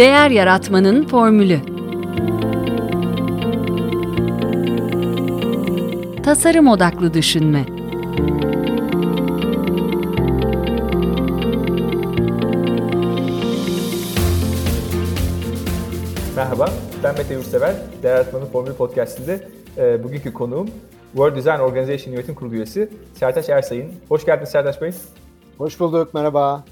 Değer Yaratmanın Formülü Tasarım Odaklı Düşünme Merhaba, ben Mete Yurtsever. Değer Yaratmanın Formülü Podcast'inde e, bugünkü konuğum World Design Organization Yönetim Kurulu üyesi Sertaç Ersay'ın. Hoş geldiniz Sertaç Bey. Hoş bulduk, merhaba.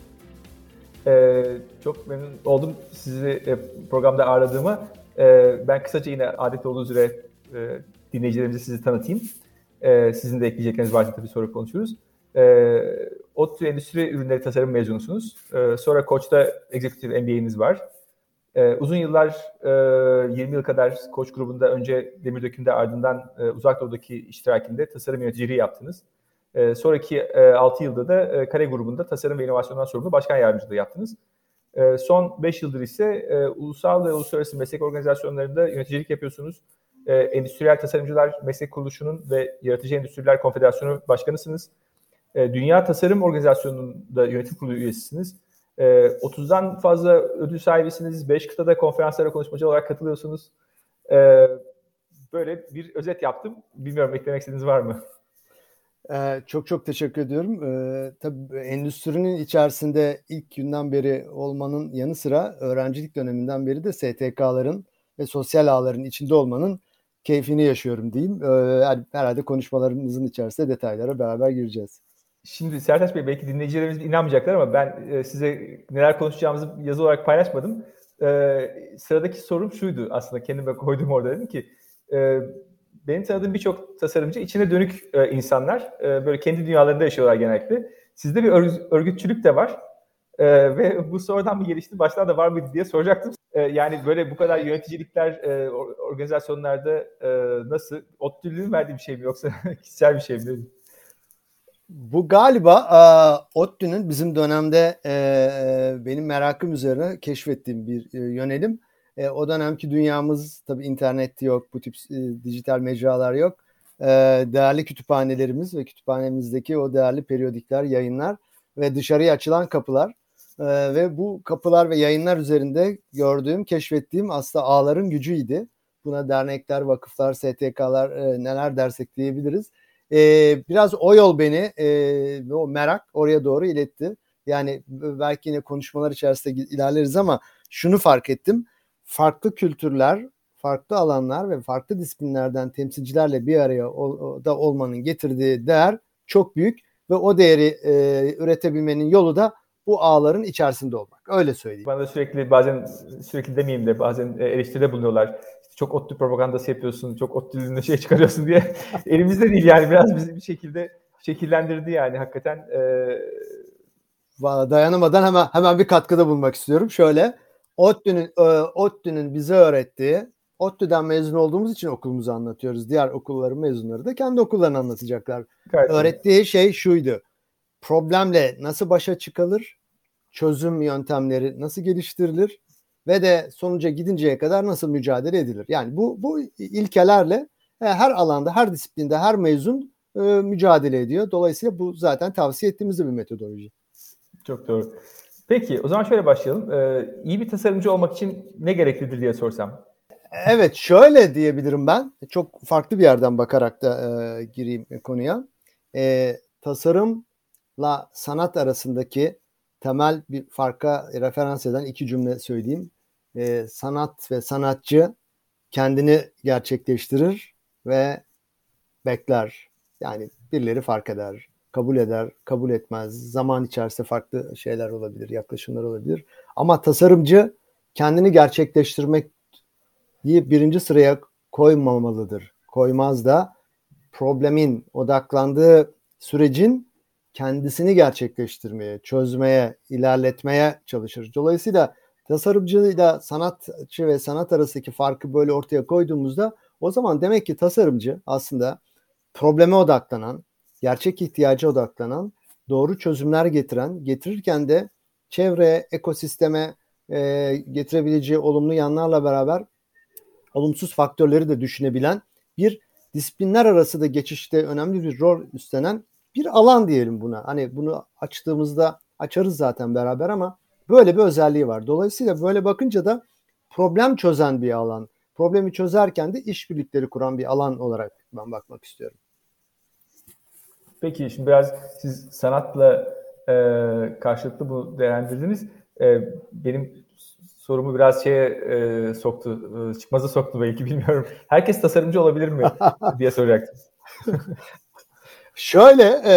Ee, çok memnun oldum sizi e, programda ağırladığıma. Ee, ben kısaca yine adet olduğu üzere e, dinleyicilerimize sizi tanıtayım. Ee, sizin de ekleyecekleriniz varsa tabii sonra konuşuruz. Ee, ODTÜ Endüstri Ürünleri Tasarım mezunusunuz. Ee, sonra Koç'ta Executive MBA'niz var. Ee, uzun yıllar, e, 20 yıl kadar Koç grubunda önce Demir Döküm'de ardından e, Uzak Doğu'daki iştirakinde tasarım yöneticiliği yaptınız. E, sonraki e, 6 yılda da e, Kare grubunda tasarım ve inovasyondan sorumlu başkan yardımcılığı yaptınız. E, son 5 yıldır ise e, ulusal ve uluslararası meslek organizasyonlarında yöneticilik yapıyorsunuz. E, Endüstriyel Tasarımcılar Meslek Kuruluşu'nun ve Yaratıcı Endüstriler Konfederasyonu Başkanısınız. E, Dünya Tasarım Organizasyonu'nda yönetim kurulu üyesisiniz. E, 30'dan fazla ödül sahibisiniz. 5 kıtada konferanslara konuşmacı olarak katılıyorsunuz. E, böyle bir özet yaptım. Bilmiyorum eklemek istediğiniz var mı? Ee, çok çok teşekkür ediyorum. Ee, tabii endüstrinin içerisinde ilk günden beri olmanın yanı sıra öğrencilik döneminden beri de STK'ların ve sosyal ağların içinde olmanın keyfini yaşıyorum diyeyim. Ee, herhalde konuşmalarımızın içerisinde detaylara beraber gireceğiz. Şimdi Sertaç Bey belki dinleyicilerimiz inanmayacaklar ama ben e, size neler konuşacağımızı yazı olarak paylaşmadım. Ee, sıradaki sorum şuydu aslında kendime koydum orada dedim ki e, benim tanıdığım birçok tasarımcı içine dönük e, insanlar. E, böyle kendi dünyalarında yaşıyorlar genellikle. Sizde bir örgütçülük de var. E, ve bu sonradan mı gelişti, baştan da var mıydı diye soracaktım. E, yani böyle bu kadar yöneticilikler e, organizasyonlarda e, nasıl? ODTÜ'lüğün verdiği bir şey mi yoksa kişisel bir şey mi? Bu galiba e, ODTÜ'nün bizim dönemde e, benim merakım üzerine keşfettiğim bir e, yönelim. E, o dönemki dünyamız tabii internet yok, bu tip e, dijital mecralar yok. E, değerli kütüphanelerimiz ve kütüphanemizdeki o değerli periyodikler, yayınlar ve dışarıya açılan kapılar e, ve bu kapılar ve yayınlar üzerinde gördüğüm, keşfettiğim aslında ağların gücüydü. Buna dernekler, vakıflar, STK'lar e, neler dersek diyebiliriz. E, biraz o yol beni, e, o merak oraya doğru iletti. Yani belki yine konuşmalar içerisinde ilerleriz ama şunu fark ettim farklı kültürler, farklı alanlar ve farklı disiplinlerden temsilcilerle bir araya da olmanın getirdiği değer çok büyük ve o değeri e, üretebilmenin yolu da bu ağların içerisinde olmak. Öyle söyleyeyim. Bana sürekli bazen sürekli demeyeyim de bazen e, eleştiride bulunuyorlar. çok otlu propagandası yapıyorsun, çok otlu şey çıkarıyorsun diye. Elimizde değil yani biraz bizi bir şekilde şekillendirdi yani hakikaten. E... Dayanamadan hemen hemen bir katkıda bulmak istiyorum. Şöyle ODTÜ'nün e, ODTÜ'nün bize öğrettiği ODTÜ'den mezun olduğumuz için okulumuzu anlatıyoruz. Diğer okulların mezunları da kendi okullarını anlatacaklar. Gayet Öğrettiği şey şuydu. Problemle nasıl başa çıkılır? Çözüm yöntemleri nasıl geliştirilir? Ve de sonuca gidinceye kadar nasıl mücadele edilir? Yani bu bu ilkelerle e, her alanda, her disiplinde, her mezun e, mücadele ediyor. Dolayısıyla bu zaten tavsiye ettiğimiz bir metodoloji. Çok doğru. Peki o zaman şöyle başlayalım. Ee, iyi bir tasarımcı olmak için ne gereklidir diye sorsam. Evet şöyle diyebilirim ben. Çok farklı bir yerden bakarak da e, gireyim konuya. E, tasarımla sanat arasındaki temel bir farka referans eden iki cümle söyleyeyim. E, sanat ve sanatçı kendini gerçekleştirir ve bekler. Yani birileri fark eder kabul eder, kabul etmez. Zaman içerisinde farklı şeyler olabilir, yaklaşımlar olabilir. Ama tasarımcı kendini gerçekleştirmek diye birinci sıraya koymamalıdır. Koymaz da problemin odaklandığı sürecin kendisini gerçekleştirmeye, çözmeye, ilerletmeye çalışır. Dolayısıyla tasarımcıyla sanatçı ve sanat arasındaki farkı böyle ortaya koyduğumuzda o zaman demek ki tasarımcı aslında probleme odaklanan, gerçek ihtiyaca odaklanan, doğru çözümler getiren, getirirken de çevreye, ekosisteme e, getirebileceği olumlu yanlarla beraber olumsuz faktörleri de düşünebilen bir disiplinler arası da geçişte önemli bir rol üstlenen bir alan diyelim buna. Hani bunu açtığımızda açarız zaten beraber ama böyle bir özelliği var. Dolayısıyla böyle bakınca da problem çözen bir alan. Problemi çözerken de işbirlikleri kuran bir alan olarak ben bakmak istiyorum. Peki şimdi biraz siz sanatla e, karşılıklı bu değerlendirdiniz. E, benim sorumu biraz şeye e, soktu, e, çıkmaza soktu belki bilmiyorum. Herkes tasarımcı olabilir mi diye soracaktım. Şöyle, e,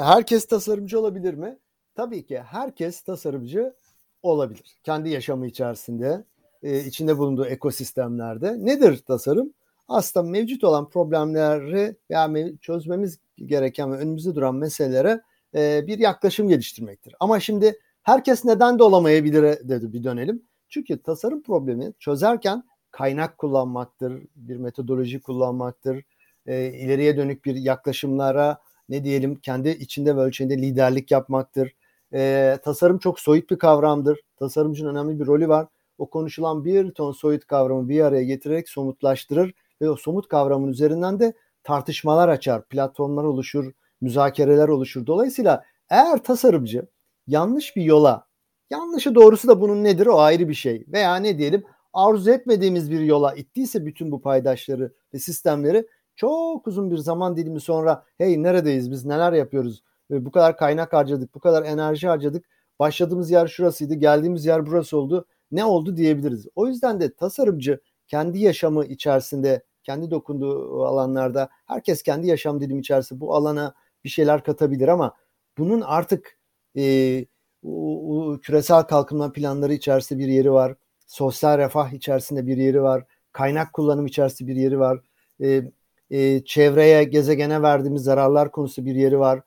herkes tasarımcı olabilir mi? Tabii ki herkes tasarımcı olabilir. Kendi yaşamı içerisinde, e, içinde bulunduğu ekosistemlerde. Nedir tasarım? Aslında mevcut olan problemleri yani çözmemiz gereken ve önümüzde duran meselelere e, bir yaklaşım geliştirmektir. Ama şimdi herkes neden de olamayabilir dedi bir dönelim. Çünkü tasarım problemi çözerken kaynak kullanmaktır, bir metodoloji kullanmaktır, e, ileriye dönük bir yaklaşımlara ne diyelim kendi içinde ve ölçeğinde liderlik yapmaktır. E, tasarım çok soyut bir kavramdır. Tasarımcının önemli bir rolü var. O konuşulan bir ton soyut kavramı bir araya getirerek somutlaştırır ve o somut kavramın üzerinden de tartışmalar açar, platformlar oluşur, müzakereler oluşur. Dolayısıyla eğer tasarımcı yanlış bir yola, yanlışı doğrusu da bunun nedir o ayrı bir şey veya ne diyelim arzu etmediğimiz bir yola ittiyse bütün bu paydaşları ve sistemleri çok uzun bir zaman dilimi sonra hey neredeyiz biz neler yapıyoruz bu kadar kaynak harcadık bu kadar enerji harcadık başladığımız yer şurasıydı geldiğimiz yer burası oldu ne oldu diyebiliriz. O yüzden de tasarımcı kendi yaşamı içerisinde kendi dokunduğu alanlarda herkes kendi yaşam dilimi içerisinde bu alana bir şeyler katabilir ama bunun artık e, o, o küresel kalkınma planları içerisinde bir yeri var. Sosyal refah içerisinde bir yeri var. Kaynak kullanım içerisinde bir yeri var. E, e, çevreye, gezegene verdiğimiz zararlar konusu bir yeri var.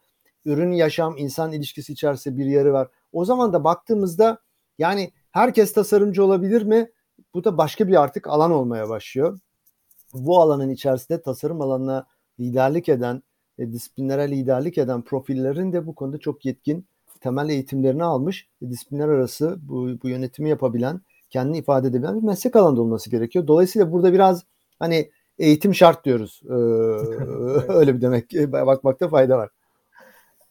Ürün, yaşam, insan ilişkisi içerisinde bir yeri var. O zaman da baktığımızda yani herkes tasarımcı olabilir mi? Bu da başka bir artık alan olmaya başlıyor. Bu alanın içerisinde tasarım alanına liderlik eden, e, disiplinlere liderlik eden profillerin de bu konuda çok yetkin temel eğitimlerini almış, disiplinler arası bu, bu yönetimi yapabilen, kendini ifade edebilen bir meslek alanında olması gerekiyor. Dolayısıyla burada biraz hani eğitim şart diyoruz. Ee, öyle bir demek bakmakta fayda var.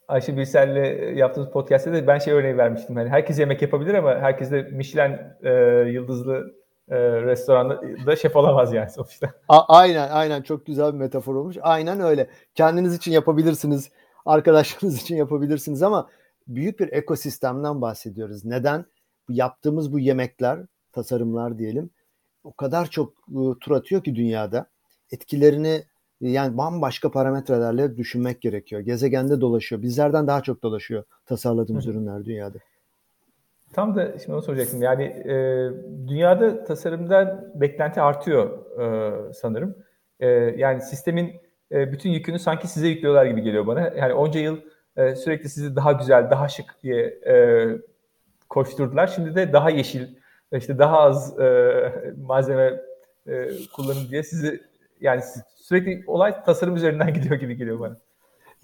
Ayşe Birsel'le yaptığımız podcast'te de ben şey örneği vermiştim. Yani herkes yemek yapabilir ama herkes de Michelin e, yıldızlı e, restoranda şef olamaz yani sonuçta. A- aynen aynen çok güzel bir metafor olmuş. Aynen öyle. Kendiniz için yapabilirsiniz. Arkadaşlarınız için yapabilirsiniz ama büyük bir ekosistemden bahsediyoruz. Neden? Yaptığımız bu yemekler, tasarımlar diyelim o kadar çok e, tur atıyor ki dünyada. Etkilerini yani bambaşka parametrelerle düşünmek gerekiyor. Gezegende dolaşıyor. Bizlerden daha çok dolaşıyor tasarladığımız Hı. ürünler dünyada. Tam da şimdi onu soracaktım. Yani e, dünyada tasarımdan beklenti artıyor e, sanırım. E, yani sistemin e, bütün yükünü sanki size yüklüyorlar gibi geliyor bana. Yani onca yıl e, sürekli sizi daha güzel, daha şık diye e, koşturdular. Şimdi de daha yeşil, işte daha az e, malzeme e, kullanın diye sizi yani sürekli olay tasarım üzerinden gidiyor gibi geliyor bana.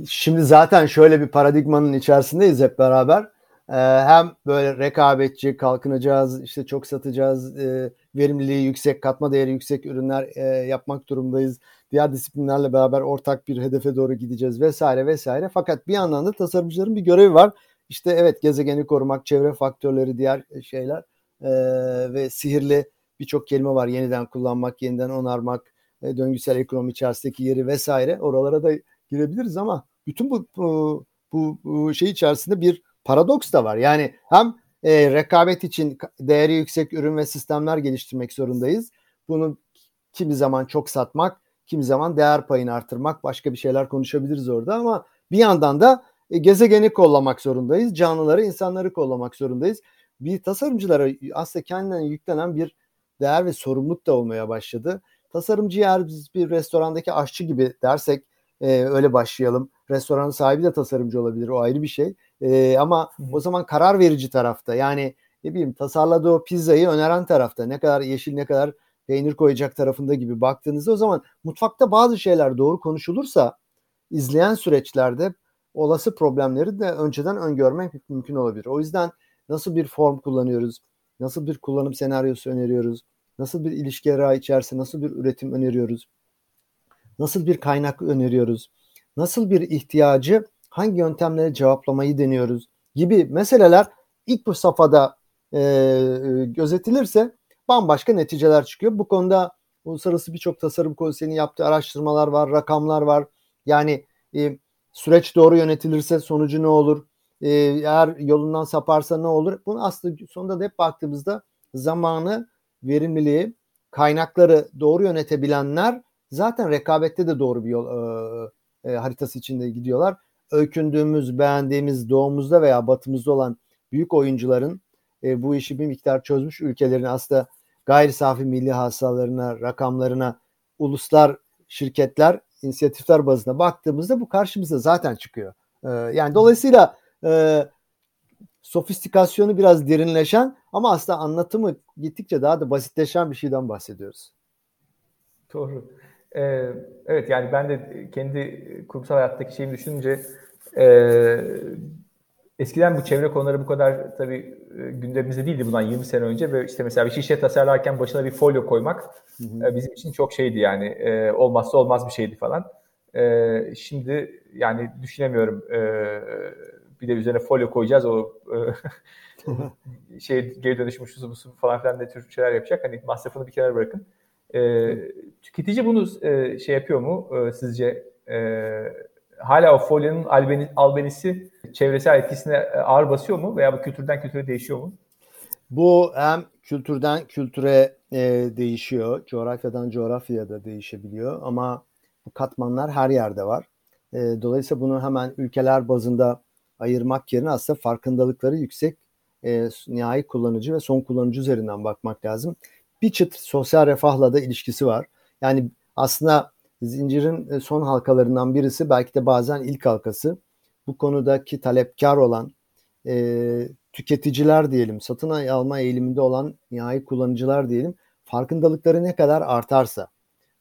Şimdi zaten şöyle bir paradigmanın içerisindeyiz hep beraber. Ee, hem böyle rekabetçi, kalkınacağız, işte çok satacağız, e, verimliliği yüksek, katma değeri yüksek ürünler e, yapmak durumdayız. Diğer disiplinlerle beraber ortak bir hedefe doğru gideceğiz vesaire vesaire. Fakat bir yandan da tasarımcıların bir görevi var. İşte evet gezegeni korumak, çevre faktörleri, diğer şeyler e, ve sihirli birçok kelime var. Yeniden kullanmak, yeniden onarmak, döngüsel ekonomi içerisindeki yeri vesaire. Oralara da girebiliriz ama bütün bu bu, bu şey içerisinde bir paradoks da var. Yani hem e, rekabet için değeri yüksek ürün ve sistemler geliştirmek zorundayız. Bunu kimi zaman çok satmak, kimi zaman değer payını artırmak, başka bir şeyler konuşabiliriz orada ama bir yandan da e, gezegeni kollamak zorundayız. Canlıları, insanları kollamak zorundayız. Bir tasarımcılara aslında kendilerine yüklenen bir değer ve sorumluluk da olmaya başladı. Tasarımcı eğer biz bir restorandaki aşçı gibi dersek e, öyle başlayalım. Restoranın sahibi de tasarımcı olabilir o ayrı bir şey. E, ama o zaman karar verici tarafta yani ne bileyim tasarladığı o pizzayı öneren tarafta ne kadar yeşil ne kadar peynir koyacak tarafında gibi baktığınızda o zaman mutfakta bazı şeyler doğru konuşulursa izleyen süreçlerde olası problemleri de önceden öngörmek mümkün olabilir. O yüzden nasıl bir form kullanıyoruz? Nasıl bir kullanım senaryosu öneriyoruz? Nasıl bir ilişki arağı içerisinde nasıl bir üretim öneriyoruz? Nasıl bir kaynak öneriyoruz? Nasıl bir ihtiyacı hangi yöntemleri cevaplamayı deniyoruz gibi meseleler ilk bu safhada e, gözetilirse bambaşka neticeler çıkıyor. Bu konuda uluslararası birçok tasarım konseyinin yaptığı araştırmalar var, rakamlar var. Yani e, süreç doğru yönetilirse sonucu ne olur? E, eğer yolundan saparsa ne olur? Bunu aslında sonunda da hep baktığımızda zamanı, verimliliği, kaynakları doğru yönetebilenler zaten rekabette de doğru bir yol e, e, haritası içinde gidiyorlar. Öykündüğümüz, beğendiğimiz doğumuzda veya batımızda olan büyük oyuncuların e, bu işi bir miktar çözmüş ülkelerin aslında gayri safi milli hasalarına, rakamlarına, uluslar, şirketler, inisiyatifler bazında baktığımızda bu karşımıza zaten çıkıyor. E, yani dolayısıyla e, sofistikasyonu biraz derinleşen ama aslında anlatımı gittikçe daha da basitleşen bir şeyden bahsediyoruz. Doğru. Ee, evet yani ben de kendi kurumsal hayattaki şeyimi düşününce e, eskiden bu çevre konuları bu kadar tabii e, gündemimizde değildi bundan 20 sene önce ve işte mesela bir şişe tasarlarken başına bir folyo koymak hı hı. E, bizim için çok şeydi yani e, olmazsa olmaz bir şeydi falan. E, şimdi yani düşünemiyorum e, bir de üzerine folyo koyacağız o e, şey geri dönüşüm şusu falan filan ne tür şeyler yapacak. Hani masrafını bir kenara bırakın. E, tüketici bunu e, şey yapıyor mu e, sizce? E, hala o folyonun albeni, albenisi çevresel etkisine e, ağır basıyor mu veya bu kültürden kültüre değişiyor mu? Bu hem kültürden kültüre e, değişiyor, coğrafyadan coğrafyaya da değişebiliyor ama bu katmanlar her yerde var. E, dolayısıyla bunu hemen ülkeler bazında ayırmak yerine aslında farkındalıkları yüksek e, nihai kullanıcı ve son kullanıcı üzerinden bakmak lazım. Bir çıt sosyal refahla da ilişkisi var. Yani aslında zincirin e, son halkalarından birisi belki de bazen ilk halkası. Bu konudaki talepkar olan e, tüketiciler diyelim, satın alma eğiliminde olan nihai kullanıcılar diyelim, farkındalıkları ne kadar artarsa,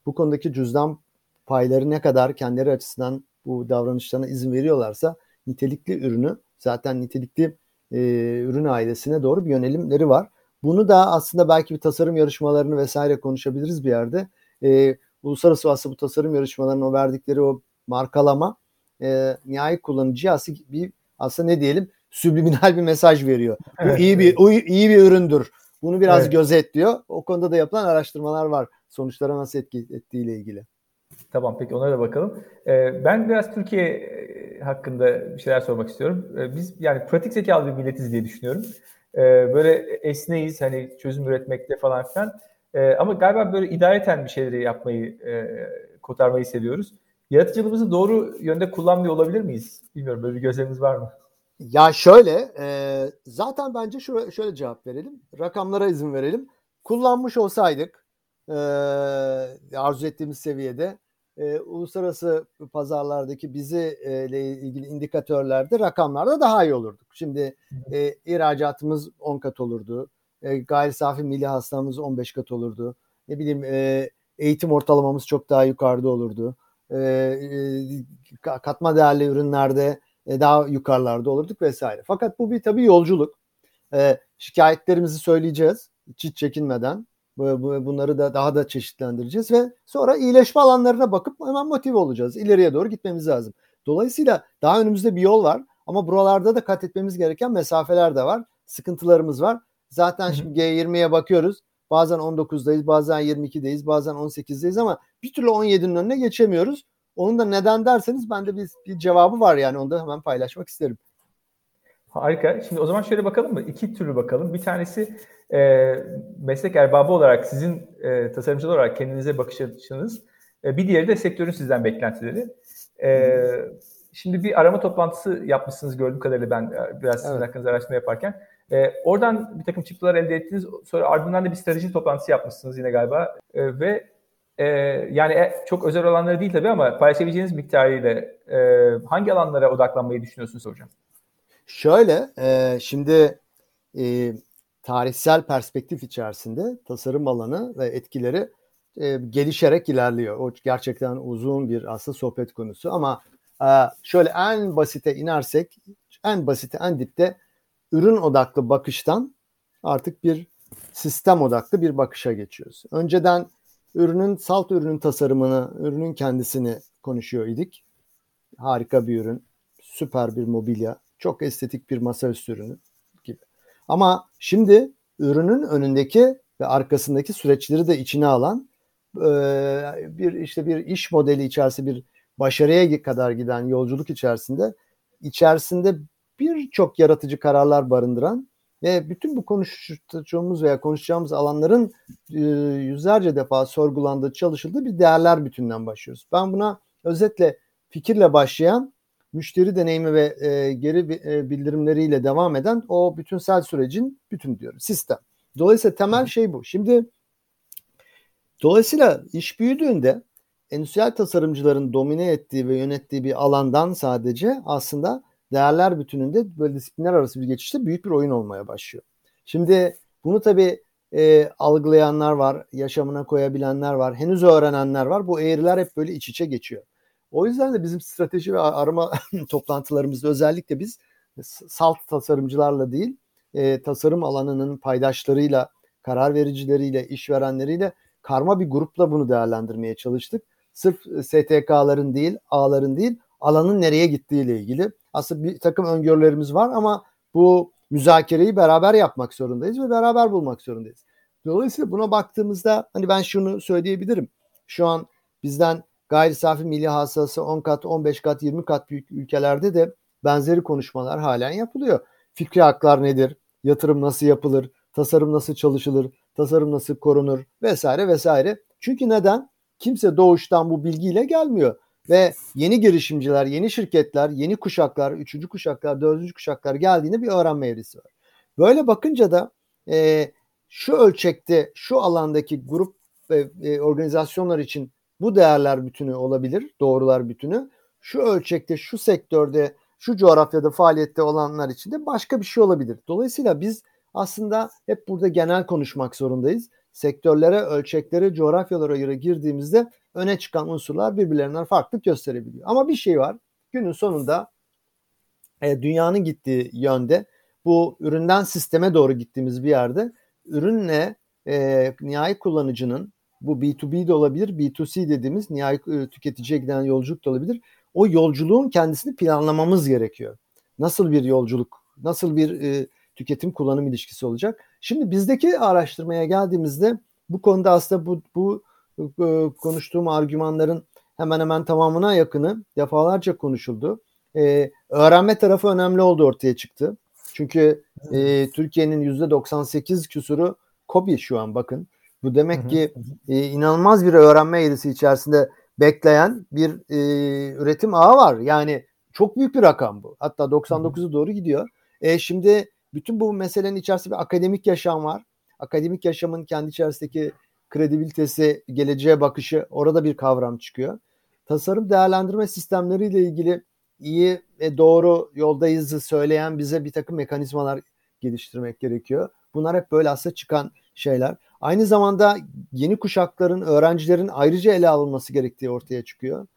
bu konudaki cüzdan payları ne kadar kendileri açısından bu davranışlarına izin veriyorlarsa nitelikli ürünü zaten nitelikli e, ürün ailesine doğru bir yönelimleri var. Bunu da aslında belki bir tasarım yarışmalarını vesaire konuşabiliriz bir yerde. E, uluslararası aslında bu tasarım yarışmalarının o verdikleri o markalama e, nihai kullanıcıya aslında bir aslında ne diyelim subliminal bir mesaj veriyor. Evet, bu iyi bir evet. iyi bir üründür. Bunu biraz evet. gözetliyor. O konuda da yapılan araştırmalar var. Sonuçlara nasıl etki ettiğiyle ilgili. Tamam peki ona da bakalım. Ee, ben biraz Türkiye e, hakkında bir şeyler sormak istiyorum. Ee, biz yani pratik zekalı bir milletiz diye düşünüyorum. Ee, böyle esneyiz hani çözüm üretmekte falan filan. Ee, ama galiba böyle idareten bir şeyleri yapmayı, e, kotarmayı seviyoruz. Yaratıcılığımızı doğru yönde kullanmıyor olabilir miyiz? Bilmiyorum böyle bir gözlemimiz var mı? Ya şöyle, e, zaten bence şöyle, şöyle cevap verelim. Rakamlara izin verelim. Kullanmış olsaydık e, arzu ettiğimiz seviyede e, uluslararası pazarlardaki bizi e, ile ilgili indikatörlerde rakamlarda daha iyi olurduk. Şimdi e, ihracatımız 10 kat olurdu. E, gayri safi milli hasılamız 15 kat olurdu. Ne bileyim e, eğitim ortalamamız çok daha yukarıda olurdu. E, e, katma değerli ürünlerde e, daha yukarılarda olurduk vesaire. Fakat bu bir tabii yolculuk. E, şikayetlerimizi söyleyeceğiz hiç çekinmeden. Bunları da daha da çeşitlendireceğiz ve sonra iyileşme alanlarına bakıp hemen motive olacağız. İleriye doğru gitmemiz lazım. Dolayısıyla daha önümüzde bir yol var ama buralarda da kat etmemiz gereken mesafeler de var. Sıkıntılarımız var. Zaten şimdi G20'ye bakıyoruz. Bazen 19'dayız, bazen 22'deyiz, bazen 18'deyiz ama bir türlü 17'nin önüne geçemiyoruz. Onun da neden derseniz bende bir, bir cevabı var yani onu da hemen paylaşmak isterim. Harika. Şimdi o zaman şöyle bakalım mı? İki türlü bakalım. Bir tanesi e, meslek erbabı olarak sizin e, tasarımcılar olarak kendinize bakış açınız. E, bir diğeri de sektörün sizden beklentileri. E, şimdi bir arama toplantısı yapmışsınız gördüğüm kadarıyla ben e, biraz sizin evet. hakkınızda araştırma yaparken. E, oradan bir takım çıktılar elde ettiniz. Sonra ardından da bir strateji toplantısı yapmışsınız yine galiba. E, ve e, yani e, çok özel olanları değil tabii ama paylaşabileceğiniz miktarıyla e, hangi alanlara odaklanmayı düşünüyorsunuz hocam? Şöyle, e, şimdi e, tarihsel perspektif içerisinde tasarım alanı ve etkileri e, gelişerek ilerliyor. O gerçekten uzun bir aslında sohbet konusu ama e, şöyle en basite inersek, en basite, en dipte ürün odaklı bakıştan artık bir sistem odaklı bir bakışa geçiyoruz. Önceden ürünün salt ürünün tasarımını, ürünün kendisini konuşuyor idik. Harika bir ürün, süper bir mobilya, çok estetik bir masaüstü ürünü gibi. Ama şimdi ürünün önündeki ve arkasındaki süreçleri de içine alan e, bir işte bir iş modeli içerisinde bir başarıya kadar giden yolculuk içerisinde içerisinde birçok yaratıcı kararlar barındıran ve bütün bu konuşacağımız veya konuşacağımız alanların e, yüzlerce defa sorgulandığı, çalışıldığı bir değerler bütünden başlıyoruz. Ben buna özetle fikirle başlayan müşteri deneyimi ve e, geri e, bildirimleriyle devam eden o bütünsel sürecin bütün diyorum sistem. Dolayısıyla temel şey bu. Şimdi dolayısıyla iş büyüdüğünde endüstriyel tasarımcıların domine ettiği ve yönettiği bir alandan sadece aslında değerler bütününde böyle disiplinler arası bir geçişte büyük bir oyun olmaya başlıyor. Şimdi bunu tabii e, algılayanlar var, yaşamına koyabilenler var, henüz öğrenenler var. Bu eğriler hep böyle iç içe geçiyor. O yüzden de bizim strateji ve arama toplantılarımızda özellikle biz salt tasarımcılarla değil, e, tasarım alanının paydaşlarıyla, karar vericileriyle, işverenleriyle karma bir grupla bunu değerlendirmeye çalıştık. Sırf STK'ların değil, A'ların değil, alanın nereye gittiği ile ilgili. Aslında bir takım öngörülerimiz var ama bu müzakereyi beraber yapmak zorundayız ve beraber bulmak zorundayız. Dolayısıyla buna baktığımızda hani ben şunu söyleyebilirim. Şu an bizden gayri safi milli hasılası 10 kat, 15 kat, 20 kat büyük ülkelerde de benzeri konuşmalar halen yapılıyor. Fikri haklar nedir? Yatırım nasıl yapılır? Tasarım nasıl çalışılır? Tasarım nasıl korunur? Vesaire vesaire. Çünkü neden? Kimse doğuştan bu bilgiyle gelmiyor. Ve yeni girişimciler, yeni şirketler, yeni kuşaklar, üçüncü kuşaklar, dördüncü kuşaklar geldiğinde bir öğrenme eğrisi var. Böyle bakınca da e, şu ölçekte, şu alandaki grup ve e, organizasyonlar için bu değerler bütünü olabilir, doğrular bütünü. Şu ölçekte, şu sektörde, şu coğrafyada faaliyette olanlar için de başka bir şey olabilir. Dolayısıyla biz aslında hep burada genel konuşmak zorundayız. Sektörlere, ölçeklere, coğrafyalara göre girdiğimizde öne çıkan unsurlar birbirlerinden farklılık gösterebiliyor. Ama bir şey var. Günün sonunda e, dünyanın gittiği yönde bu üründen sisteme doğru gittiğimiz bir yerde ürünle e, nihai kullanıcının bu B2B de olabilir, B2C dediğimiz nihai e, tüketiciye giden yolculuk da olabilir. O yolculuğun kendisini planlamamız gerekiyor. Nasıl bir yolculuk, nasıl bir e, tüketim kullanım ilişkisi olacak? Şimdi bizdeki araştırmaya geldiğimizde bu konuda aslında bu, bu e, konuştuğum argümanların hemen hemen tamamına yakını defalarca konuşuldu. E, öğrenme tarafı önemli oldu ortaya çıktı. Çünkü e, Türkiye'nin %98 küsuru kobi şu an bakın. Bu demek ki e, inanılmaz bir öğrenme eğrisi içerisinde bekleyen bir e, üretim ağı var. Yani çok büyük bir rakam bu. Hatta 99'u doğru gidiyor. E, şimdi bütün bu meselenin içerisinde bir akademik yaşam var. Akademik yaşamın kendi içerisindeki kredibilitesi, geleceğe bakışı orada bir kavram çıkıyor. Tasarım değerlendirme sistemleriyle ilgili iyi ve doğru yoldayızı söyleyen bize bir takım mekanizmalar geliştirmek gerekiyor. Bunlar hep böyle aslında çıkan şeyler. Aynı zamanda yeni kuşakların, öğrencilerin ayrıca ele alınması gerektiği ortaya çıkıyor.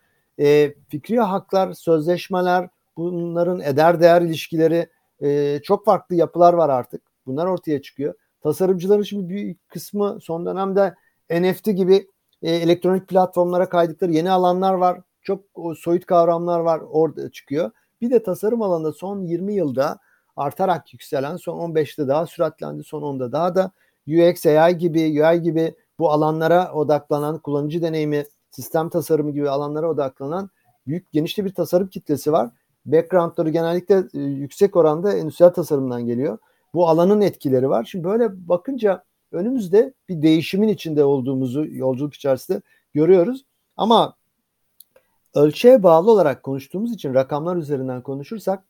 E, fikri haklar, sözleşmeler, bunların eder değer ilişkileri e, çok farklı yapılar var artık. Bunlar ortaya çıkıyor. Tasarımcıların şimdi büyük kısmı son dönemde NFT gibi e, elektronik platformlara kaydıkları yeni alanlar var. Çok o, soyut kavramlar var orada çıkıyor. Bir de tasarım alanında son 20 yılda artarak yükselen son 15'te daha süratlendi son 10'da daha da UX, AI gibi, UI gibi bu alanlara odaklanan kullanıcı deneyimi, sistem tasarımı gibi alanlara odaklanan büyük genişli bir tasarım kitlesi var. Backgroundları genellikle e, yüksek oranda endüstriyel tasarımdan geliyor. Bu alanın etkileri var. Şimdi böyle bakınca önümüzde bir değişimin içinde olduğumuzu yolculuk içerisinde görüyoruz. Ama ölçeğe bağlı olarak konuştuğumuz için rakamlar üzerinden konuşursak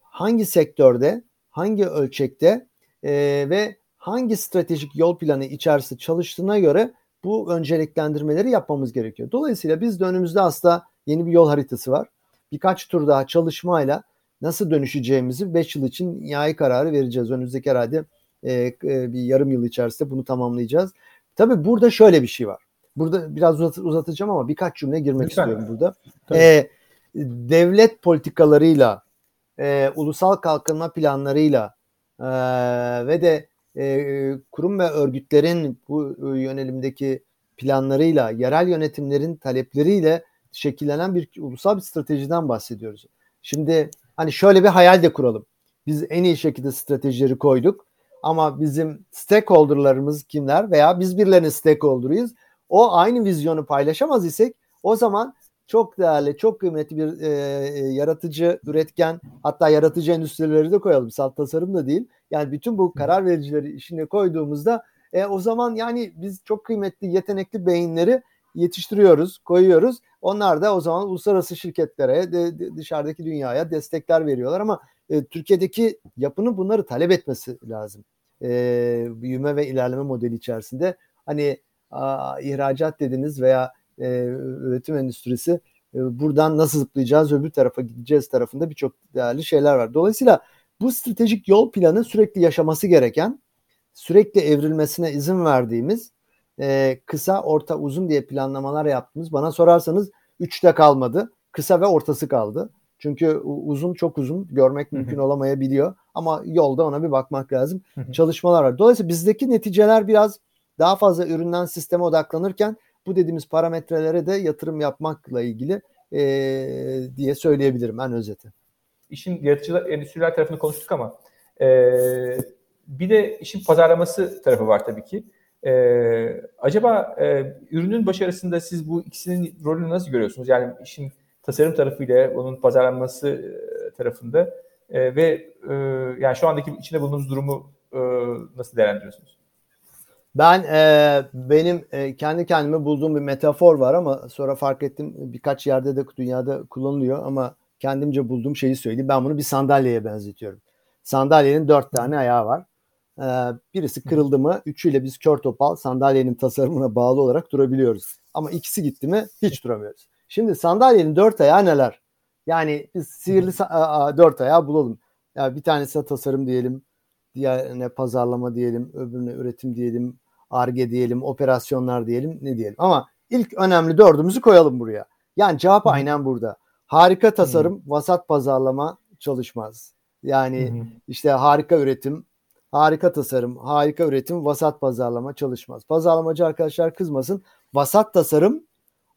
hangi sektörde, hangi ölçekte e, ve hangi stratejik yol planı içerisinde çalıştığına göre bu önceliklendirmeleri yapmamız gerekiyor. Dolayısıyla biz de önümüzde aslında yeni bir yol haritası var. Birkaç tur daha çalışmayla nasıl dönüşeceğimizi 5 yıl için nihai kararı vereceğiz. Önümüzdeki herhalde e, e, bir yarım yıl içerisinde bunu tamamlayacağız. Tabii burada şöyle bir şey var. Burada biraz uzat, uzatacağım ama birkaç cümle girmek Lütfen. istiyorum burada. E, devlet politikalarıyla, e, ulusal kalkınma planlarıyla e, ve de e, kurum ve örgütlerin bu yönelimdeki planlarıyla, yerel yönetimlerin talepleriyle şekillenen bir ulusal bir stratejiden bahsediyoruz. Şimdi hani şöyle bir hayal de kuralım. Biz en iyi şekilde stratejileri koyduk. ama bizim stakeholderlarımız kimler veya biz birilerinin stakeholder'ıyız. O aynı vizyonu paylaşamaz isek o zaman çok değerli, çok kıymetli bir e, e, yaratıcı, üretken hatta yaratıcı endüstrileri de koyalım. Salt tasarım da değil. Yani bütün bu karar vericileri işine koyduğumuzda e, o zaman yani biz çok kıymetli, yetenekli beyinleri yetiştiriyoruz, koyuyoruz. Onlar da o zaman uluslararası şirketlere, de, de, dışarıdaki dünyaya destekler veriyorlar ama e, Türkiye'deki yapının bunları talep etmesi lazım. E, büyüme ve ilerleme modeli içerisinde hani a, ihracat dediniz veya e, üretim endüstrisi e, buradan nasıl zıplayacağız öbür tarafa gideceğiz tarafında birçok değerli şeyler var. Dolayısıyla bu stratejik yol planı sürekli yaşaması gereken, sürekli evrilmesine izin verdiğimiz e, kısa, orta, uzun diye planlamalar yaptığımız. Bana sorarsanız üçte kalmadı. Kısa ve ortası kaldı. Çünkü uzun çok uzun görmek mümkün olamayabiliyor. Ama yolda ona bir bakmak lazım. Çalışmalar var. Dolayısıyla bizdeki neticeler biraz daha fazla üründen sisteme odaklanırken bu dediğimiz parametrelere de yatırım yapmakla ilgili e, diye söyleyebilirim en özeti. İşin yaratıcılar, endüstriler tarafını konuştuk ama e, bir de işin pazarlaması tarafı var tabii ki. E, acaba e, ürünün başarısında siz bu ikisinin rolünü nasıl görüyorsunuz? Yani işin tasarım tarafıyla onun pazarlanması tarafında e, ve e, yani şu andaki içinde bulunduğumuz durumu e, nasıl değerlendiriyorsunuz? Ben e, benim e, kendi kendime bulduğum bir metafor var ama sonra fark ettim birkaç yerde de dünyada kullanılıyor ama kendimce bulduğum şeyi söyleyeyim. Ben bunu bir sandalyeye benzetiyorum. Sandalyenin dört tane ayağı var. Ee, birisi kırıldı mı üçüyle biz kör topal sandalyenin tasarımına bağlı olarak durabiliyoruz. Ama ikisi gitti mi hiç duramıyoruz. Şimdi sandalyenin dört ayağı neler? Yani biz sihirli dört ayağı bulalım. Yani bir tanesi tasarım diyelim, diğerine pazarlama diyelim, öbürüne üretim diyelim, arge diyelim, operasyonlar diyelim, ne diyelim. Ama ilk önemli dördümüzü koyalım buraya. Yani cevap aynen burada. Harika tasarım, vasat pazarlama çalışmaz. Yani işte harika üretim, harika tasarım, harika üretim, vasat pazarlama çalışmaz. Pazarlamacı arkadaşlar kızmasın. Vasat tasarım,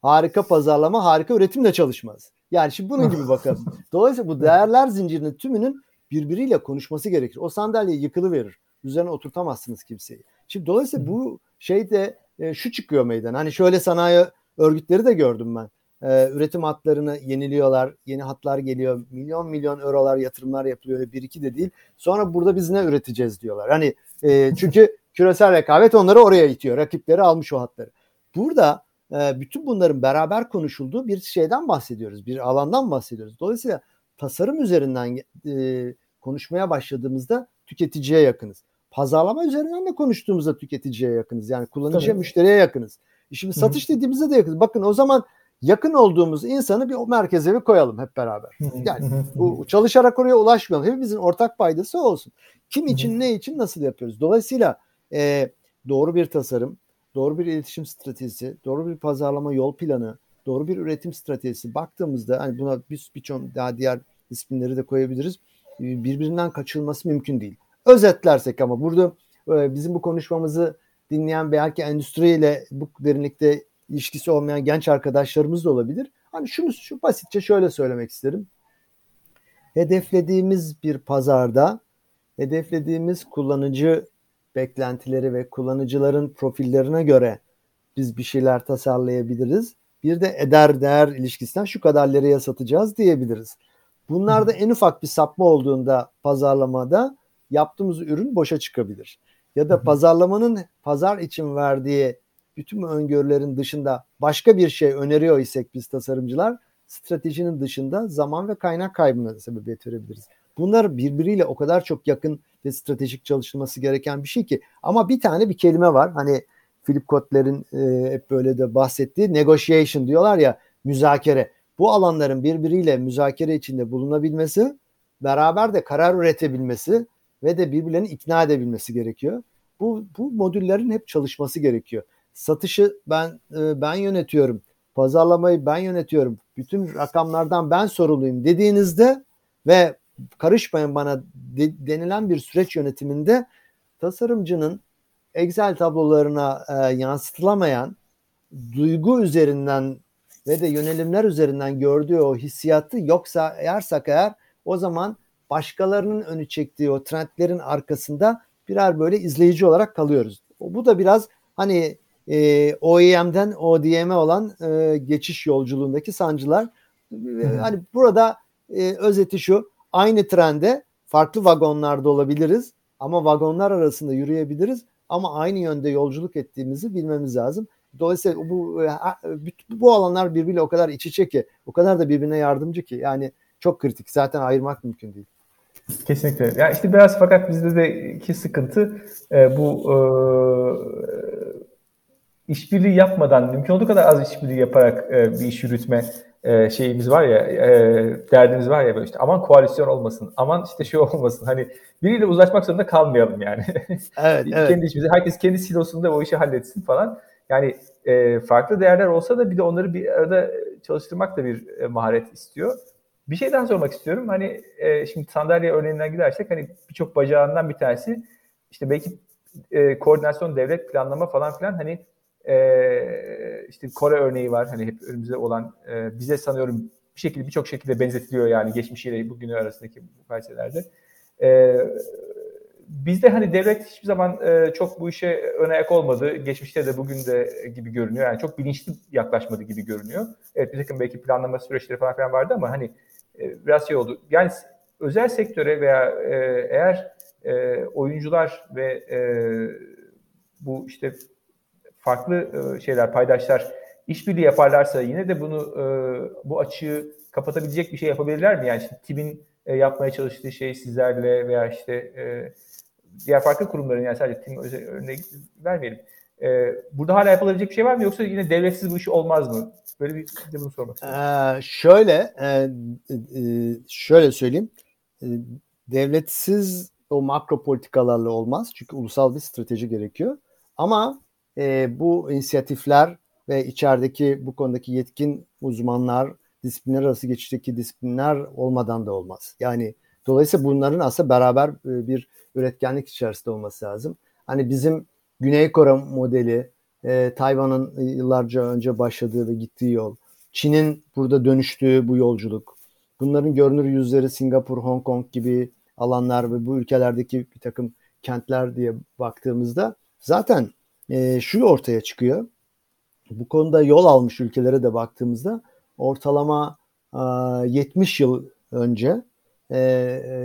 harika pazarlama, harika üretim de çalışmaz. Yani şimdi bunun gibi bakalım. Dolayısıyla bu değerler zincirinin tümünün birbiriyle konuşması gerekir. O sandalye yıkılı verir. Üzerine oturtamazsınız kimseyi. Şimdi dolayısıyla bu şeyde e, şu çıkıyor meydan. Hani şöyle sanayi örgütleri de gördüm ben. E, üretim hatlarını yeniliyorlar. Yeni hatlar geliyor. Milyon milyon eurolar yatırımlar yapılıyor. Bir iki de değil. Sonra burada biz ne üreteceğiz diyorlar. Hani e, çünkü küresel rekabet onları oraya itiyor. Rakipleri almış o hatları. Burada e, bütün bunların beraber konuşulduğu bir şeyden bahsediyoruz. Bir alandan bahsediyoruz. Dolayısıyla tasarım üzerinden e, konuşmaya başladığımızda tüketiciye yakınız. Pazarlama üzerinden de konuştuğumuzda tüketiciye yakınız. Yani kullanıcıya, Tabii. müşteriye yakınız. Şimdi satış Hı-hı. dediğimizde de yakınız. Bakın o zaman yakın olduğumuz insanı bir o merkeze bir koyalım hep beraber. Yani bu çalışarak oraya ulaşmayalım. Hepimizin ortak paydası olsun. Kim için, ne için, nasıl yapıyoruz? Dolayısıyla e, doğru bir tasarım, doğru bir iletişim stratejisi, doğru bir pazarlama yol planı, doğru bir üretim stratejisi baktığımızda hani buna bir birçok daha diğer isimleri de koyabiliriz. Birbirinden kaçılması mümkün değil. Özetlersek ama burada e, bizim bu konuşmamızı dinleyen belki endüstriyle bu derinlikte ilişkisi olmayan genç arkadaşlarımız da olabilir. Hani şunu şu basitçe şöyle söylemek isterim. Hedeflediğimiz bir pazarda hedeflediğimiz kullanıcı beklentileri ve kullanıcıların profillerine göre biz bir şeyler tasarlayabiliriz. Bir de eder değer ilişkisinden şu kadar liraya satacağız diyebiliriz. Bunlarda en ufak bir sapma olduğunda pazarlamada yaptığımız ürün boşa çıkabilir. Ya da pazarlamanın pazar için verdiği bütün öngörülerin dışında başka bir şey öneriyor isek biz tasarımcılar stratejinin dışında zaman ve kaynak kaybına sebebiyet verebiliriz. Bunlar birbiriyle o kadar çok yakın ve stratejik çalışılması gereken bir şey ki. Ama bir tane bir kelime var. Hani Philip Kotler'in e, hep böyle de bahsettiği negotiation diyorlar ya müzakere. Bu alanların birbiriyle müzakere içinde bulunabilmesi, beraber de karar üretebilmesi ve de birbirlerini ikna edebilmesi gerekiyor. Bu, bu modüllerin hep çalışması gerekiyor. Satışı ben e, ben yönetiyorum. Pazarlamayı ben yönetiyorum. Bütün rakamlardan ben sorumluyum dediğinizde ve karışmayın bana de, denilen bir süreç yönetiminde tasarımcının Excel tablolarına e, yansıtılamayan duygu üzerinden ve de yönelimler üzerinden gördüğü o hissiyatı yoksa eğer eğer o zaman başkalarının önü çektiği o trendlerin arkasında birer böyle izleyici olarak kalıyoruz. Bu da biraz hani e, OEM'den ODM'e olan e, geçiş yolculuğundaki sancılar. E, hani burada e, özeti şu aynı trende farklı vagonlarda olabiliriz ama vagonlar arasında yürüyebiliriz ama aynı yönde yolculuk ettiğimizi bilmemiz lazım. Dolayısıyla bu e, bu alanlar birbiriyle o kadar iç içe ki, o kadar da birbirine yardımcı ki yani çok kritik. Zaten ayırmak mümkün değil. Kesinlikle. Ya yani işte biraz fakat bizde de iki sıkıntı e, bu e, işbirliği yapmadan mümkün olduğu kadar az işbirliği yaparak e, bir iş yürütme e, şeyimiz var ya e, derdimiz var ya böyle işte aman koalisyon olmasın aman işte şey olmasın hani biriyle uzlaşmak zorunda kalmayalım yani. Evet, evet. kendi işimizi herkes kendi silosunda o işi halletsin falan. Yani e, farklı değerler olsa da bir de onları bir arada çalıştırmak da bir e, maharet istiyor. Bir şey daha sormak istiyorum. Hani e, şimdi sandalye örneğinden gidersek hani birçok bacağından bir tanesi işte belki e, koordinasyon, devlet planlama falan filan hani e, işte Kore örneği var. Hani hep önümüzde olan e, bize sanıyorum bir şekilde birçok şekilde benzetiliyor yani geçmişiyle bugünü arasındaki bu felsefelerde. E, bizde hani devlet hiçbir zaman e, çok bu işe ön ayak olmadı. Geçmişte de bugün de gibi görünüyor. Yani çok bilinçli yaklaşmadı gibi görünüyor. Evet bir takım belki planlama süreçleri falan filan vardı ama hani e, biraz şey oldu. Yani özel sektöre veya e, eğer e, oyuncular ve e, bu işte farklı e, şeyler, paydaşlar işbirliği yaparlarsa yine de bunu e, bu açığı kapatabilecek bir şey yapabilirler mi? Yani işte TİB'in e, yapmaya çalıştığı şey sizlerle veya işte e, diğer farklı kurumların yani sadece TİM örneği vermeyelim. E, burada hala yapılabilecek bir şey var mı yoksa yine devletsiz bu iş olmaz mı? Böyle bir de bunu sormak istiyorum. Ee, şöyle e, e, şöyle söyleyeyim. E, devletsiz o makro politikalarla olmaz. Çünkü ulusal bir strateji gerekiyor. Ama e, bu inisiyatifler ve içerideki bu konudaki yetkin uzmanlar, disiplinler arası geçişteki disiplinler olmadan da olmaz. Yani dolayısıyla bunların aslında beraber e, bir üretkenlik içerisinde olması lazım. Hani bizim Güney Kore modeli, e, Tayvan'ın yıllarca önce başladığı ve gittiği yol, Çin'in burada dönüştüğü bu yolculuk, bunların görünür yüzleri Singapur, Hong Kong gibi alanlar ve bu ülkelerdeki bir takım kentler diye baktığımızda zaten e, şu ortaya çıkıyor. Bu konuda yol almış ülkelere de baktığımızda ortalama e, 70 yıl önce e,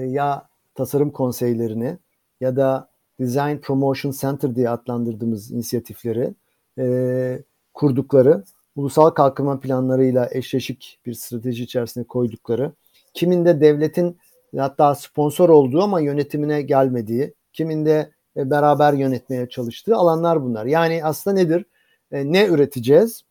ya tasarım konseylerini ya da Design Promotion Center diye adlandırdığımız inisiyatifleri e, kurdukları, ulusal kalkınma planlarıyla eşleşik bir strateji içerisinde koydukları, kiminde devletin hatta sponsor olduğu ama yönetimine gelmediği, kiminde e, beraber yönetmeye çalıştığı alanlar bunlar. Yani aslında nedir? E, ne üreteceğiz?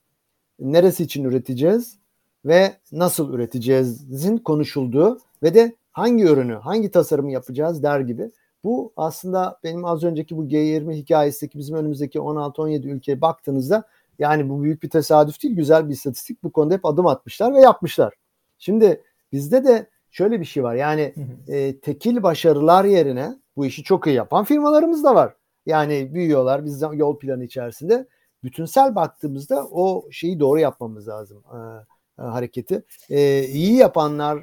Neresi için üreteceğiz? Ve nasıl üreteceğizin konuşulduğu ve de hangi ürünü, hangi tasarımı yapacağız der gibi. Bu aslında benim az önceki bu G20 hikayesindeki bizim önümüzdeki 16-17 ülkeye baktığınızda yani bu büyük bir tesadüf değil, güzel bir istatistik. Bu konuda hep adım atmışlar ve yapmışlar. Şimdi bizde de şöyle bir şey var. Yani e, tekil başarılar yerine bu işi çok iyi yapan firmalarımız da var. Yani büyüyorlar biz yol planı içerisinde. Bütünsel baktığımızda o şeyi doğru yapmamız lazım e, hareketi. E, iyi yapanlar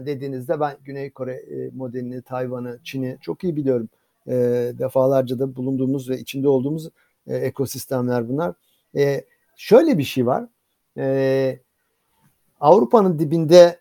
e, dediğinizde ben Güney Kore e, modelini, Tayvan'ı, Çin'i çok iyi biliyorum. E, defalarca da bulunduğumuz ve içinde olduğumuz e, ekosistemler bunlar. E, şöyle bir şey var. E, Avrupa'nın dibinde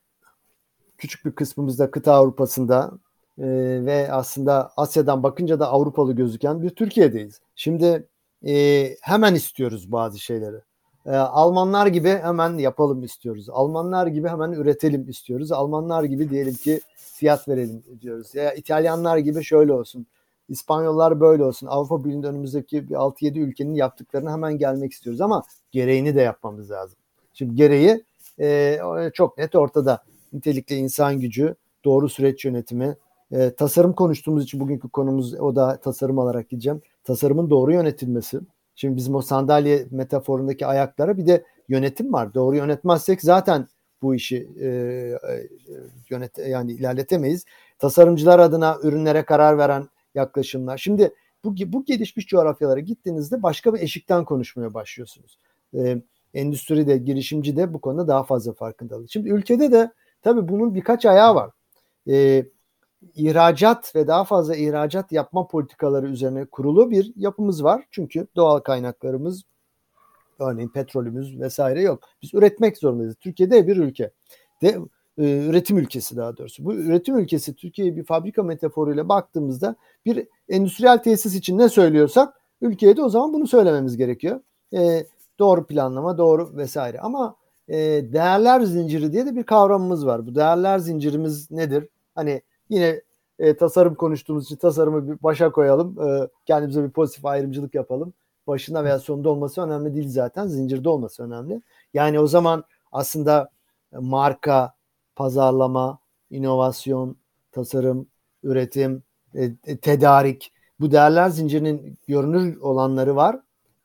küçük bir kısmımızda kıta Avrupa'sında e, ve aslında Asya'dan bakınca da Avrupalı gözüken bir Türkiye'deyiz. Şimdi e, hemen istiyoruz bazı şeyleri. E, Almanlar gibi hemen yapalım istiyoruz. Almanlar gibi hemen üretelim istiyoruz. Almanlar gibi diyelim ki fiyat verelim diyoruz. Ya İtalyanlar gibi şöyle olsun. İspanyollar böyle olsun. Avrupa Birliği'nde önümüzdeki 6-7 ülkenin yaptıklarını hemen gelmek istiyoruz ama gereğini de yapmamız lazım. Şimdi gereği e, çok net ortada. Nitelikli insan gücü, doğru süreç yönetimi, e, tasarım konuştuğumuz için bugünkü konumuz o da tasarım olarak gideceğim. Tasarımın doğru yönetilmesi. Şimdi bizim o sandalye metaforundaki ayaklara bir de yönetim var. Doğru yönetmezsek zaten bu işi e, e, yönet yani ilerletemeyiz. Tasarımcılar adına ürünlere karar veren yaklaşımlar. Şimdi bu bu gelişmiş coğrafyalara gittiğinizde başka bir eşikten konuşmaya başlıyorsunuz. E, endüstri de girişimci de bu konuda daha fazla farkındalık. Şimdi ülkede de tabii bunun birkaç ayağı var. E, ihracat ve daha fazla ihracat yapma politikaları üzerine kurulu bir yapımız var. Çünkü doğal kaynaklarımız örneğin petrolümüz vesaire yok. Biz üretmek zorundayız. Türkiye'de bir ülke. De, e, üretim ülkesi daha doğrusu. Bu üretim ülkesi Türkiye'ye bir fabrika metaforuyla baktığımızda bir endüstriyel tesis için ne söylüyorsak ülkeye de o zaman bunu söylememiz gerekiyor. E, doğru planlama, doğru vesaire. Ama e, değerler zinciri diye de bir kavramımız var. Bu değerler zincirimiz nedir? Hani yine e, tasarım konuştuğumuz için tasarımı bir başa koyalım. E, kendimize bir pozitif ayrımcılık yapalım. Başında veya sonunda olması önemli değil zaten. Zincirde olması önemli. Yani o zaman aslında marka, pazarlama, inovasyon, tasarım, üretim, e, e, tedarik bu değerler zincirinin görünür olanları var.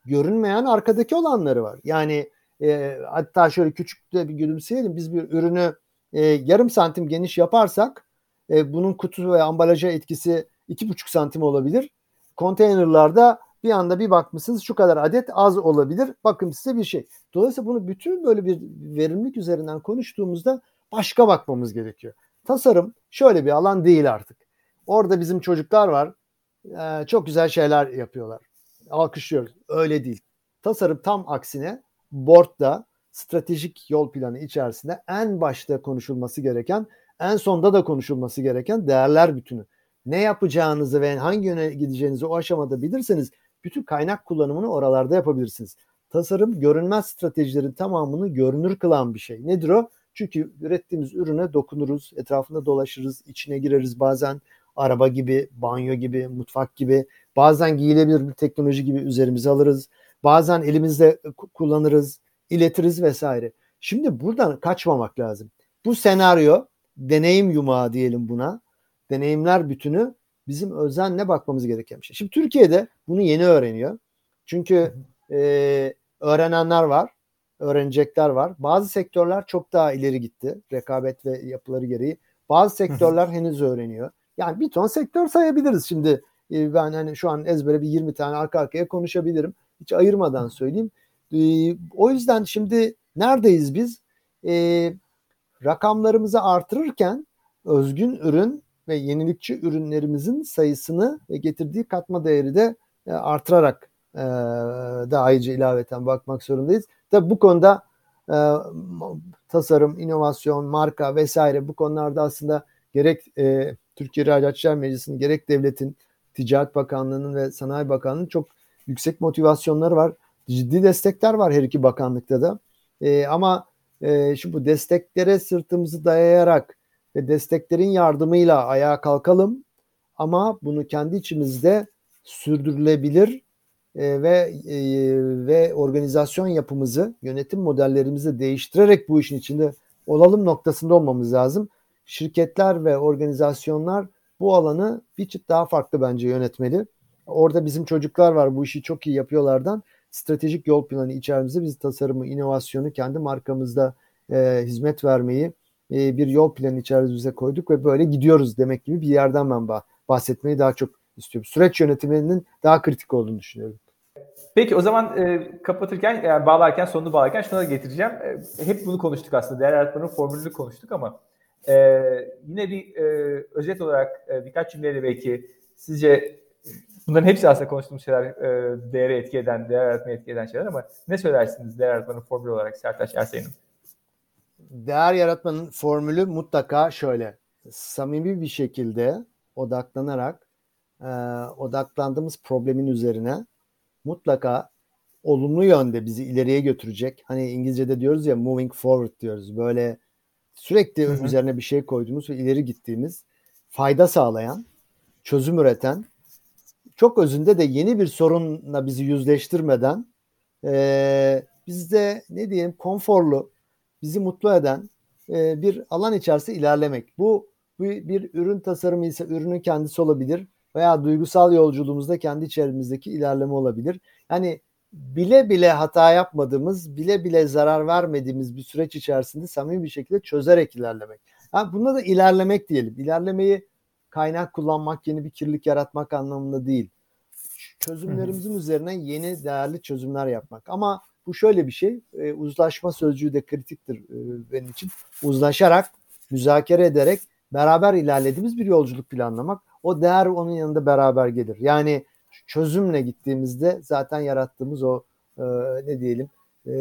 Görünmeyen arkadaki olanları var. Yani e, hatta şöyle küçük de bir gülümseyelim. Biz bir ürünü e, yarım santim geniş yaparsak e, bunun kutu ve ambalaja etkisi iki buçuk santim olabilir. Konteynerlarda bir anda bir bakmışsınız şu kadar adet az olabilir. Bakın size bir şey. Dolayısıyla bunu bütün böyle bir verimlilik üzerinden konuştuğumuzda başka bakmamız gerekiyor. Tasarım şöyle bir alan değil artık. Orada bizim çocuklar var. Ee, çok güzel şeyler yapıyorlar. Alkışlıyoruz. Öyle değil. Tasarım tam aksine board'da stratejik yol planı içerisinde en başta konuşulması gereken, en sonda da konuşulması gereken değerler bütünü. Ne yapacağınızı ve hangi yöne gideceğinizi o aşamada bilirseniz bütün kaynak kullanımını oralarda yapabilirsiniz. Tasarım görünmez stratejilerin tamamını görünür kılan bir şey. Nedir o? Çünkü ürettiğimiz ürüne dokunuruz, etrafında dolaşırız, içine gireriz bazen araba gibi, banyo gibi, mutfak gibi, bazen giyilebilir bir teknoloji gibi üzerimize alırız. Bazen elimizde kullanırız, iletiriz vesaire. Şimdi buradan kaçmamak lazım. Bu senaryo deneyim yumağı diyelim buna. Deneyimler bütünü bizim özenle bakmamız gereken bir şey. Şimdi Türkiye'de bunu yeni öğreniyor. Çünkü e, öğrenenler var, öğrenecekler var. Bazı sektörler çok daha ileri gitti rekabet ve yapıları gereği. Bazı sektörler henüz öğreniyor. Yani bir ton sektör sayabiliriz şimdi. E, ben hani şu an ezbere bir 20 tane arka arkaya konuşabilirim. Hiç ayırmadan söyleyeyim. E, o yüzden şimdi neredeyiz biz? E, rakamlarımızı artırırken özgün ürün ve yenilikçi ürünlerimizin sayısını ve getirdiği katma değeri de e, artırarak e, daha iyice ilaveten bakmak zorundayız. Tabi bu konuda e, tasarım, inovasyon, marka vesaire bu konularda aslında gerek Türkiye İhracatçılar Meclisi'nin gerek devletin, Ticaret Bakanlığı'nın ve Sanayi Bakanlığı'nın çok yüksek motivasyonları var. Ciddi destekler var her iki bakanlıkta da. Ama e, şu bu desteklere sırtımızı dayayarak ve desteklerin yardımıyla ayağa kalkalım ama bunu kendi içimizde sürdürülebilir e, ve e, ve organizasyon yapımızı, yönetim modellerimizi değiştirerek bu işin içinde olalım noktasında olmamız lazım. Şirketler ve organizasyonlar bu alanı bir çıt daha farklı bence yönetmeli. Orada bizim çocuklar var bu işi çok iyi yapıyorlardan. Stratejik yol planı içerimizde biz tasarımı, inovasyonu kendi markamızda e, hizmet vermeyi e, bir yol planı içerisinde koyduk ve böyle gidiyoruz demek gibi bir yerden ben bahsetmeyi daha çok istiyorum. Süreç yönetiminin daha kritik olduğunu düşünüyorum. Peki o zaman e, kapatırken, yani bağlarken, sonunu bağlarken şuna da getireceğim. E, hep bunu konuştuk aslında. Değer yaratmanın formülünü konuştuk ama e, yine bir e, özet olarak e, birkaç cümleyle belki sizce bunların hepsi aslında konuştuğumuz şeyler e, değeri etki eden, değer yaratmayı etki eden şeyler ama ne söylersiniz değer yaratmanın formülü olarak Sertaç Ersay'ın? değer yaratmanın formülü mutlaka şöyle. Samimi bir şekilde odaklanarak e, odaklandığımız problemin üzerine mutlaka olumlu yönde bizi ileriye götürecek. Hani İngilizce'de diyoruz ya moving forward diyoruz. Böyle sürekli hı hı. üzerine bir şey koyduğumuz ve ileri gittiğimiz, fayda sağlayan, çözüm üreten, çok özünde de yeni bir sorunla bizi yüzleştirmeden e, bizde ne diyeyim konforlu, bizi mutlu eden e, bir alan içerisinde ilerlemek. Bu, bu bir ürün tasarımı ise ürünün kendisi olabilir veya duygusal yolculuğumuzda kendi içerimizdeki ilerleme olabilir. Yani bile bile hata yapmadığımız, bile bile zarar vermediğimiz bir süreç içerisinde samimi bir şekilde çözerek ilerlemek. Yani bunda da ilerlemek diyelim. İlerlemeyi kaynak kullanmak, yeni bir kirlilik yaratmak anlamında değil. Çözümlerimizin üzerine yeni değerli çözümler yapmak. Ama bu şöyle bir şey. E, uzlaşma sözcüğü de kritiktir e, benim için. Uzlaşarak, müzakere ederek beraber ilerlediğimiz bir yolculuk planlamak. O değer onun yanında beraber gelir. Yani çözümle gittiğimizde zaten yarattığımız o e, ne diyelim e,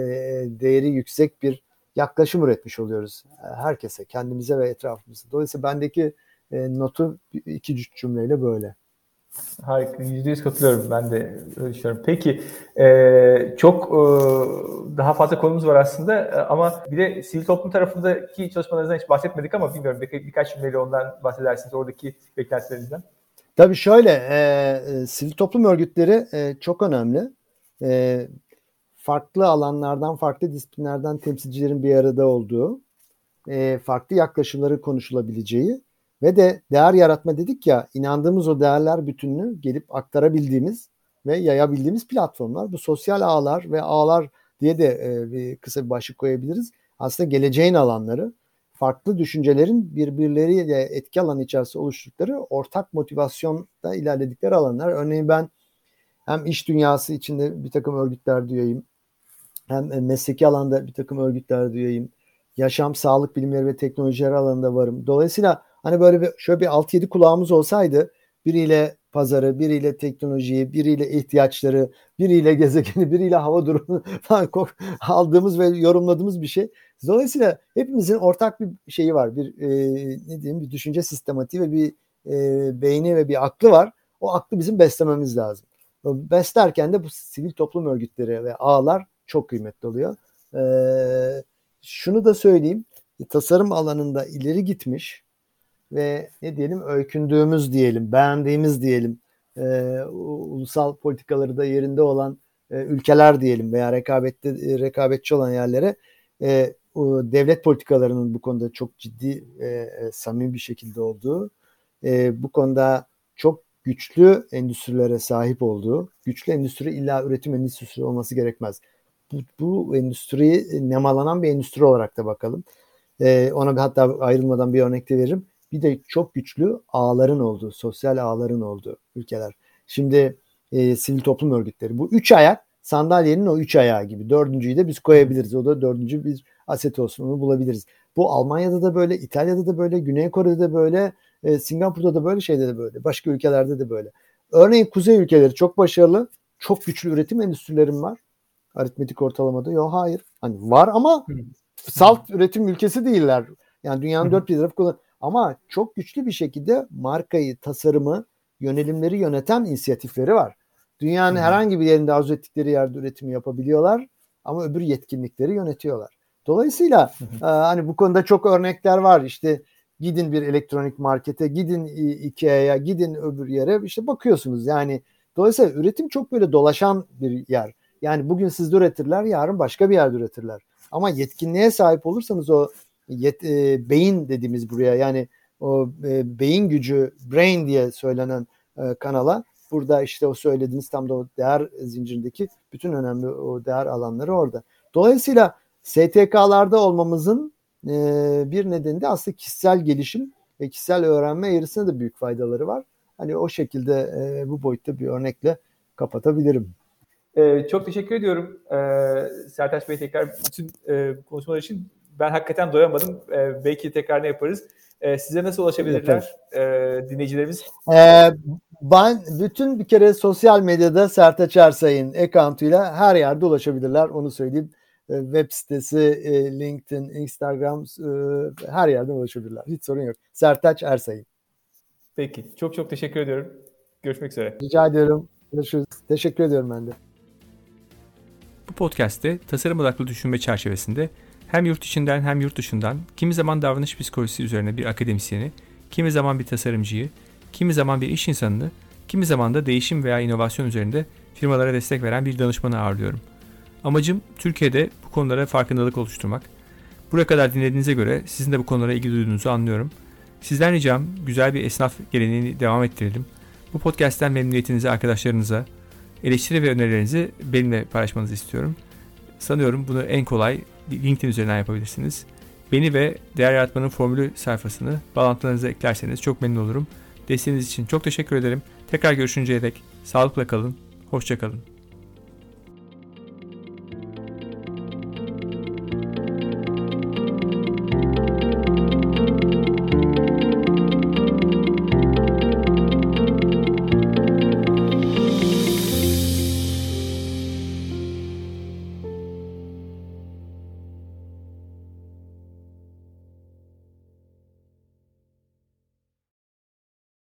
değeri yüksek bir yaklaşım üretmiş oluyoruz herkese, kendimize ve etrafımıza. Dolayısıyla bendeki e, notu iki cümleyle böyle. Harika. Yüzde yüz katılıyorum. Ben de öyle düşünüyorum. Peki e, çok e, daha fazla konumuz var aslında e, ama bir de sivil toplum tarafındaki çalışmalarınızdan hiç bahsetmedik ama bilmiyorum bir, birkaç cümleyle ondan bahsedersiniz. Oradaki beklentilerinizden. Tabii şöyle e, e, sivil toplum örgütleri e, çok önemli. E, farklı alanlardan, farklı disiplinlerden temsilcilerin bir arada olduğu, e, farklı yaklaşımları konuşulabileceği ve de değer yaratma dedik ya inandığımız o değerler bütününü gelip aktarabildiğimiz ve yayabildiğimiz platformlar. Bu sosyal ağlar ve ağlar diye de e, bir kısa bir başlık koyabiliriz. Aslında geleceğin alanları farklı düşüncelerin birbirleriyle etki alanı içerisinde oluşturdukları ortak motivasyonda ilerledikleri alanlar. Örneğin ben hem iş dünyası içinde bir takım örgütler üyeyim, hem mesleki alanda bir takım örgütler üyeyim, yaşam, sağlık bilimleri ve teknolojileri alanında varım. Dolayısıyla Hani böyle bir şöyle bir 6-7 kulağımız olsaydı biriyle pazarı, biriyle teknolojiyi, biriyle ihtiyaçları, biriyle gezegeni, biriyle hava durumu falan aldığımız ve yorumladığımız bir şey. Dolayısıyla hepimizin ortak bir şeyi var. Bir e, ne diyeyim bir düşünce sistematiği ve bir e, beyni ve bir aklı var. O aklı bizim beslememiz lazım. Beslerken de bu sivil toplum örgütleri ve ağlar çok kıymetli oluyor. E, şunu da söyleyeyim. Tasarım alanında ileri gitmiş ve ne diyelim öykündüğümüz diyelim, beğendiğimiz diyelim, e, ulusal politikaları da yerinde olan e, ülkeler diyelim veya rekabette e, rekabetçi olan yerlere e, o devlet politikalarının bu konuda çok ciddi e, e, samimi bir şekilde olduğu, e, bu konuda çok güçlü endüstrilere sahip olduğu, güçlü endüstri illa üretim endüstrisi olması gerekmez. Bu, bu endüstriyi nemalanan bir endüstri olarak da bakalım. E, ona bir hatta ayrılmadan bir örnek de veririm bir de çok güçlü ağların olduğu, sosyal ağların olduğu ülkeler. Şimdi e, sivil toplum örgütleri. Bu üç ayak sandalyenin o üç ayağı gibi. Dördüncüyü de biz koyabiliriz. O da dördüncü bir aset olsun onu bulabiliriz. Bu Almanya'da da böyle, İtalya'da da böyle, Güney Kore'de de böyle, e, Singapur'da da böyle, şeyde de böyle. Başka ülkelerde de böyle. Örneğin kuzey ülkeleri çok başarılı. Çok güçlü üretim endüstrilerim var. Aritmetik ortalamada. Yok hayır. Hani var ama salt üretim ülkesi değiller. Yani dünyanın dört bir tarafı kullan. Ama çok güçlü bir şekilde markayı, tasarımı, yönelimleri yöneten inisiyatifleri var. Dünyanın hmm. herhangi bir yerinde arzu ettikleri yerde üretimi yapabiliyorlar ama öbür yetkinlikleri yönetiyorlar. Dolayısıyla e, hani bu konuda çok örnekler var. İşte gidin bir elektronik markete, gidin Ikea'ya, gidin öbür yere işte bakıyorsunuz. Yani dolayısıyla üretim çok böyle dolaşan bir yer. Yani bugün sizde üretirler, yarın başka bir yerde üretirler. Ama yetkinliğe sahip olursanız o yet, e, beyin dediğimiz buraya yani o e, beyin gücü brain diye söylenen e, kanala burada işte o söylediğiniz tam da o değer zincirindeki bütün önemli o değer alanları orada. Dolayısıyla STK'larda olmamızın e, bir nedeni de aslında kişisel gelişim ve kişisel öğrenme eğrisine de büyük faydaları var. Hani o şekilde e, bu boyutta bir örnekle kapatabilirim. Ee, çok teşekkür ediyorum ee, Sertaç Bey tekrar bütün e, konuşmalar için ben hakikaten doyamadım. E, belki tekrar ne yaparız. E, size nasıl ulaşabilirler e, dinleyicilerimiz? Ee, ben bütün bir kere sosyal medyada Sertaç Ersay'ın account'uyla her yerde ulaşabilirler. Onu söyleyeyim. E, web sitesi, e, LinkedIn, Instagram e, her yerde ulaşabilirler. Hiç sorun yok. Sertaç Ersay'ın. Peki. Çok çok teşekkür ediyorum. Görüşmek üzere. Rica ediyorum. Görüşürüz. Teşekkür ediyorum ben de. Bu podcast'te tasarım odaklı düşünme çerçevesinde hem yurt içinden hem yurt dışından kimi zaman davranış psikolojisi üzerine bir akademisyeni, kimi zaman bir tasarımcıyı, kimi zaman bir iş insanını, kimi zaman da değişim veya inovasyon üzerinde firmalara destek veren bir danışmanı ağırlıyorum. Amacım Türkiye'de bu konulara farkındalık oluşturmak. Buraya kadar dinlediğinize göre sizin de bu konulara ilgi duyduğunuzu anlıyorum. Sizden ricam güzel bir esnaf geleneğini devam ettirelim. Bu podcast'ten memnuniyetinizi arkadaşlarınıza, eleştiri ve önerilerinizi benimle paylaşmanızı istiyorum. Sanıyorum bunu en kolay LinkedIn üzerinden yapabilirsiniz. Beni ve Değer Yaratmanın Formülü sayfasını bağlantılarınıza eklerseniz çok memnun olurum. Desteğiniz için çok teşekkür ederim. Tekrar görüşünceye dek sağlıkla kalın, hoşçakalın.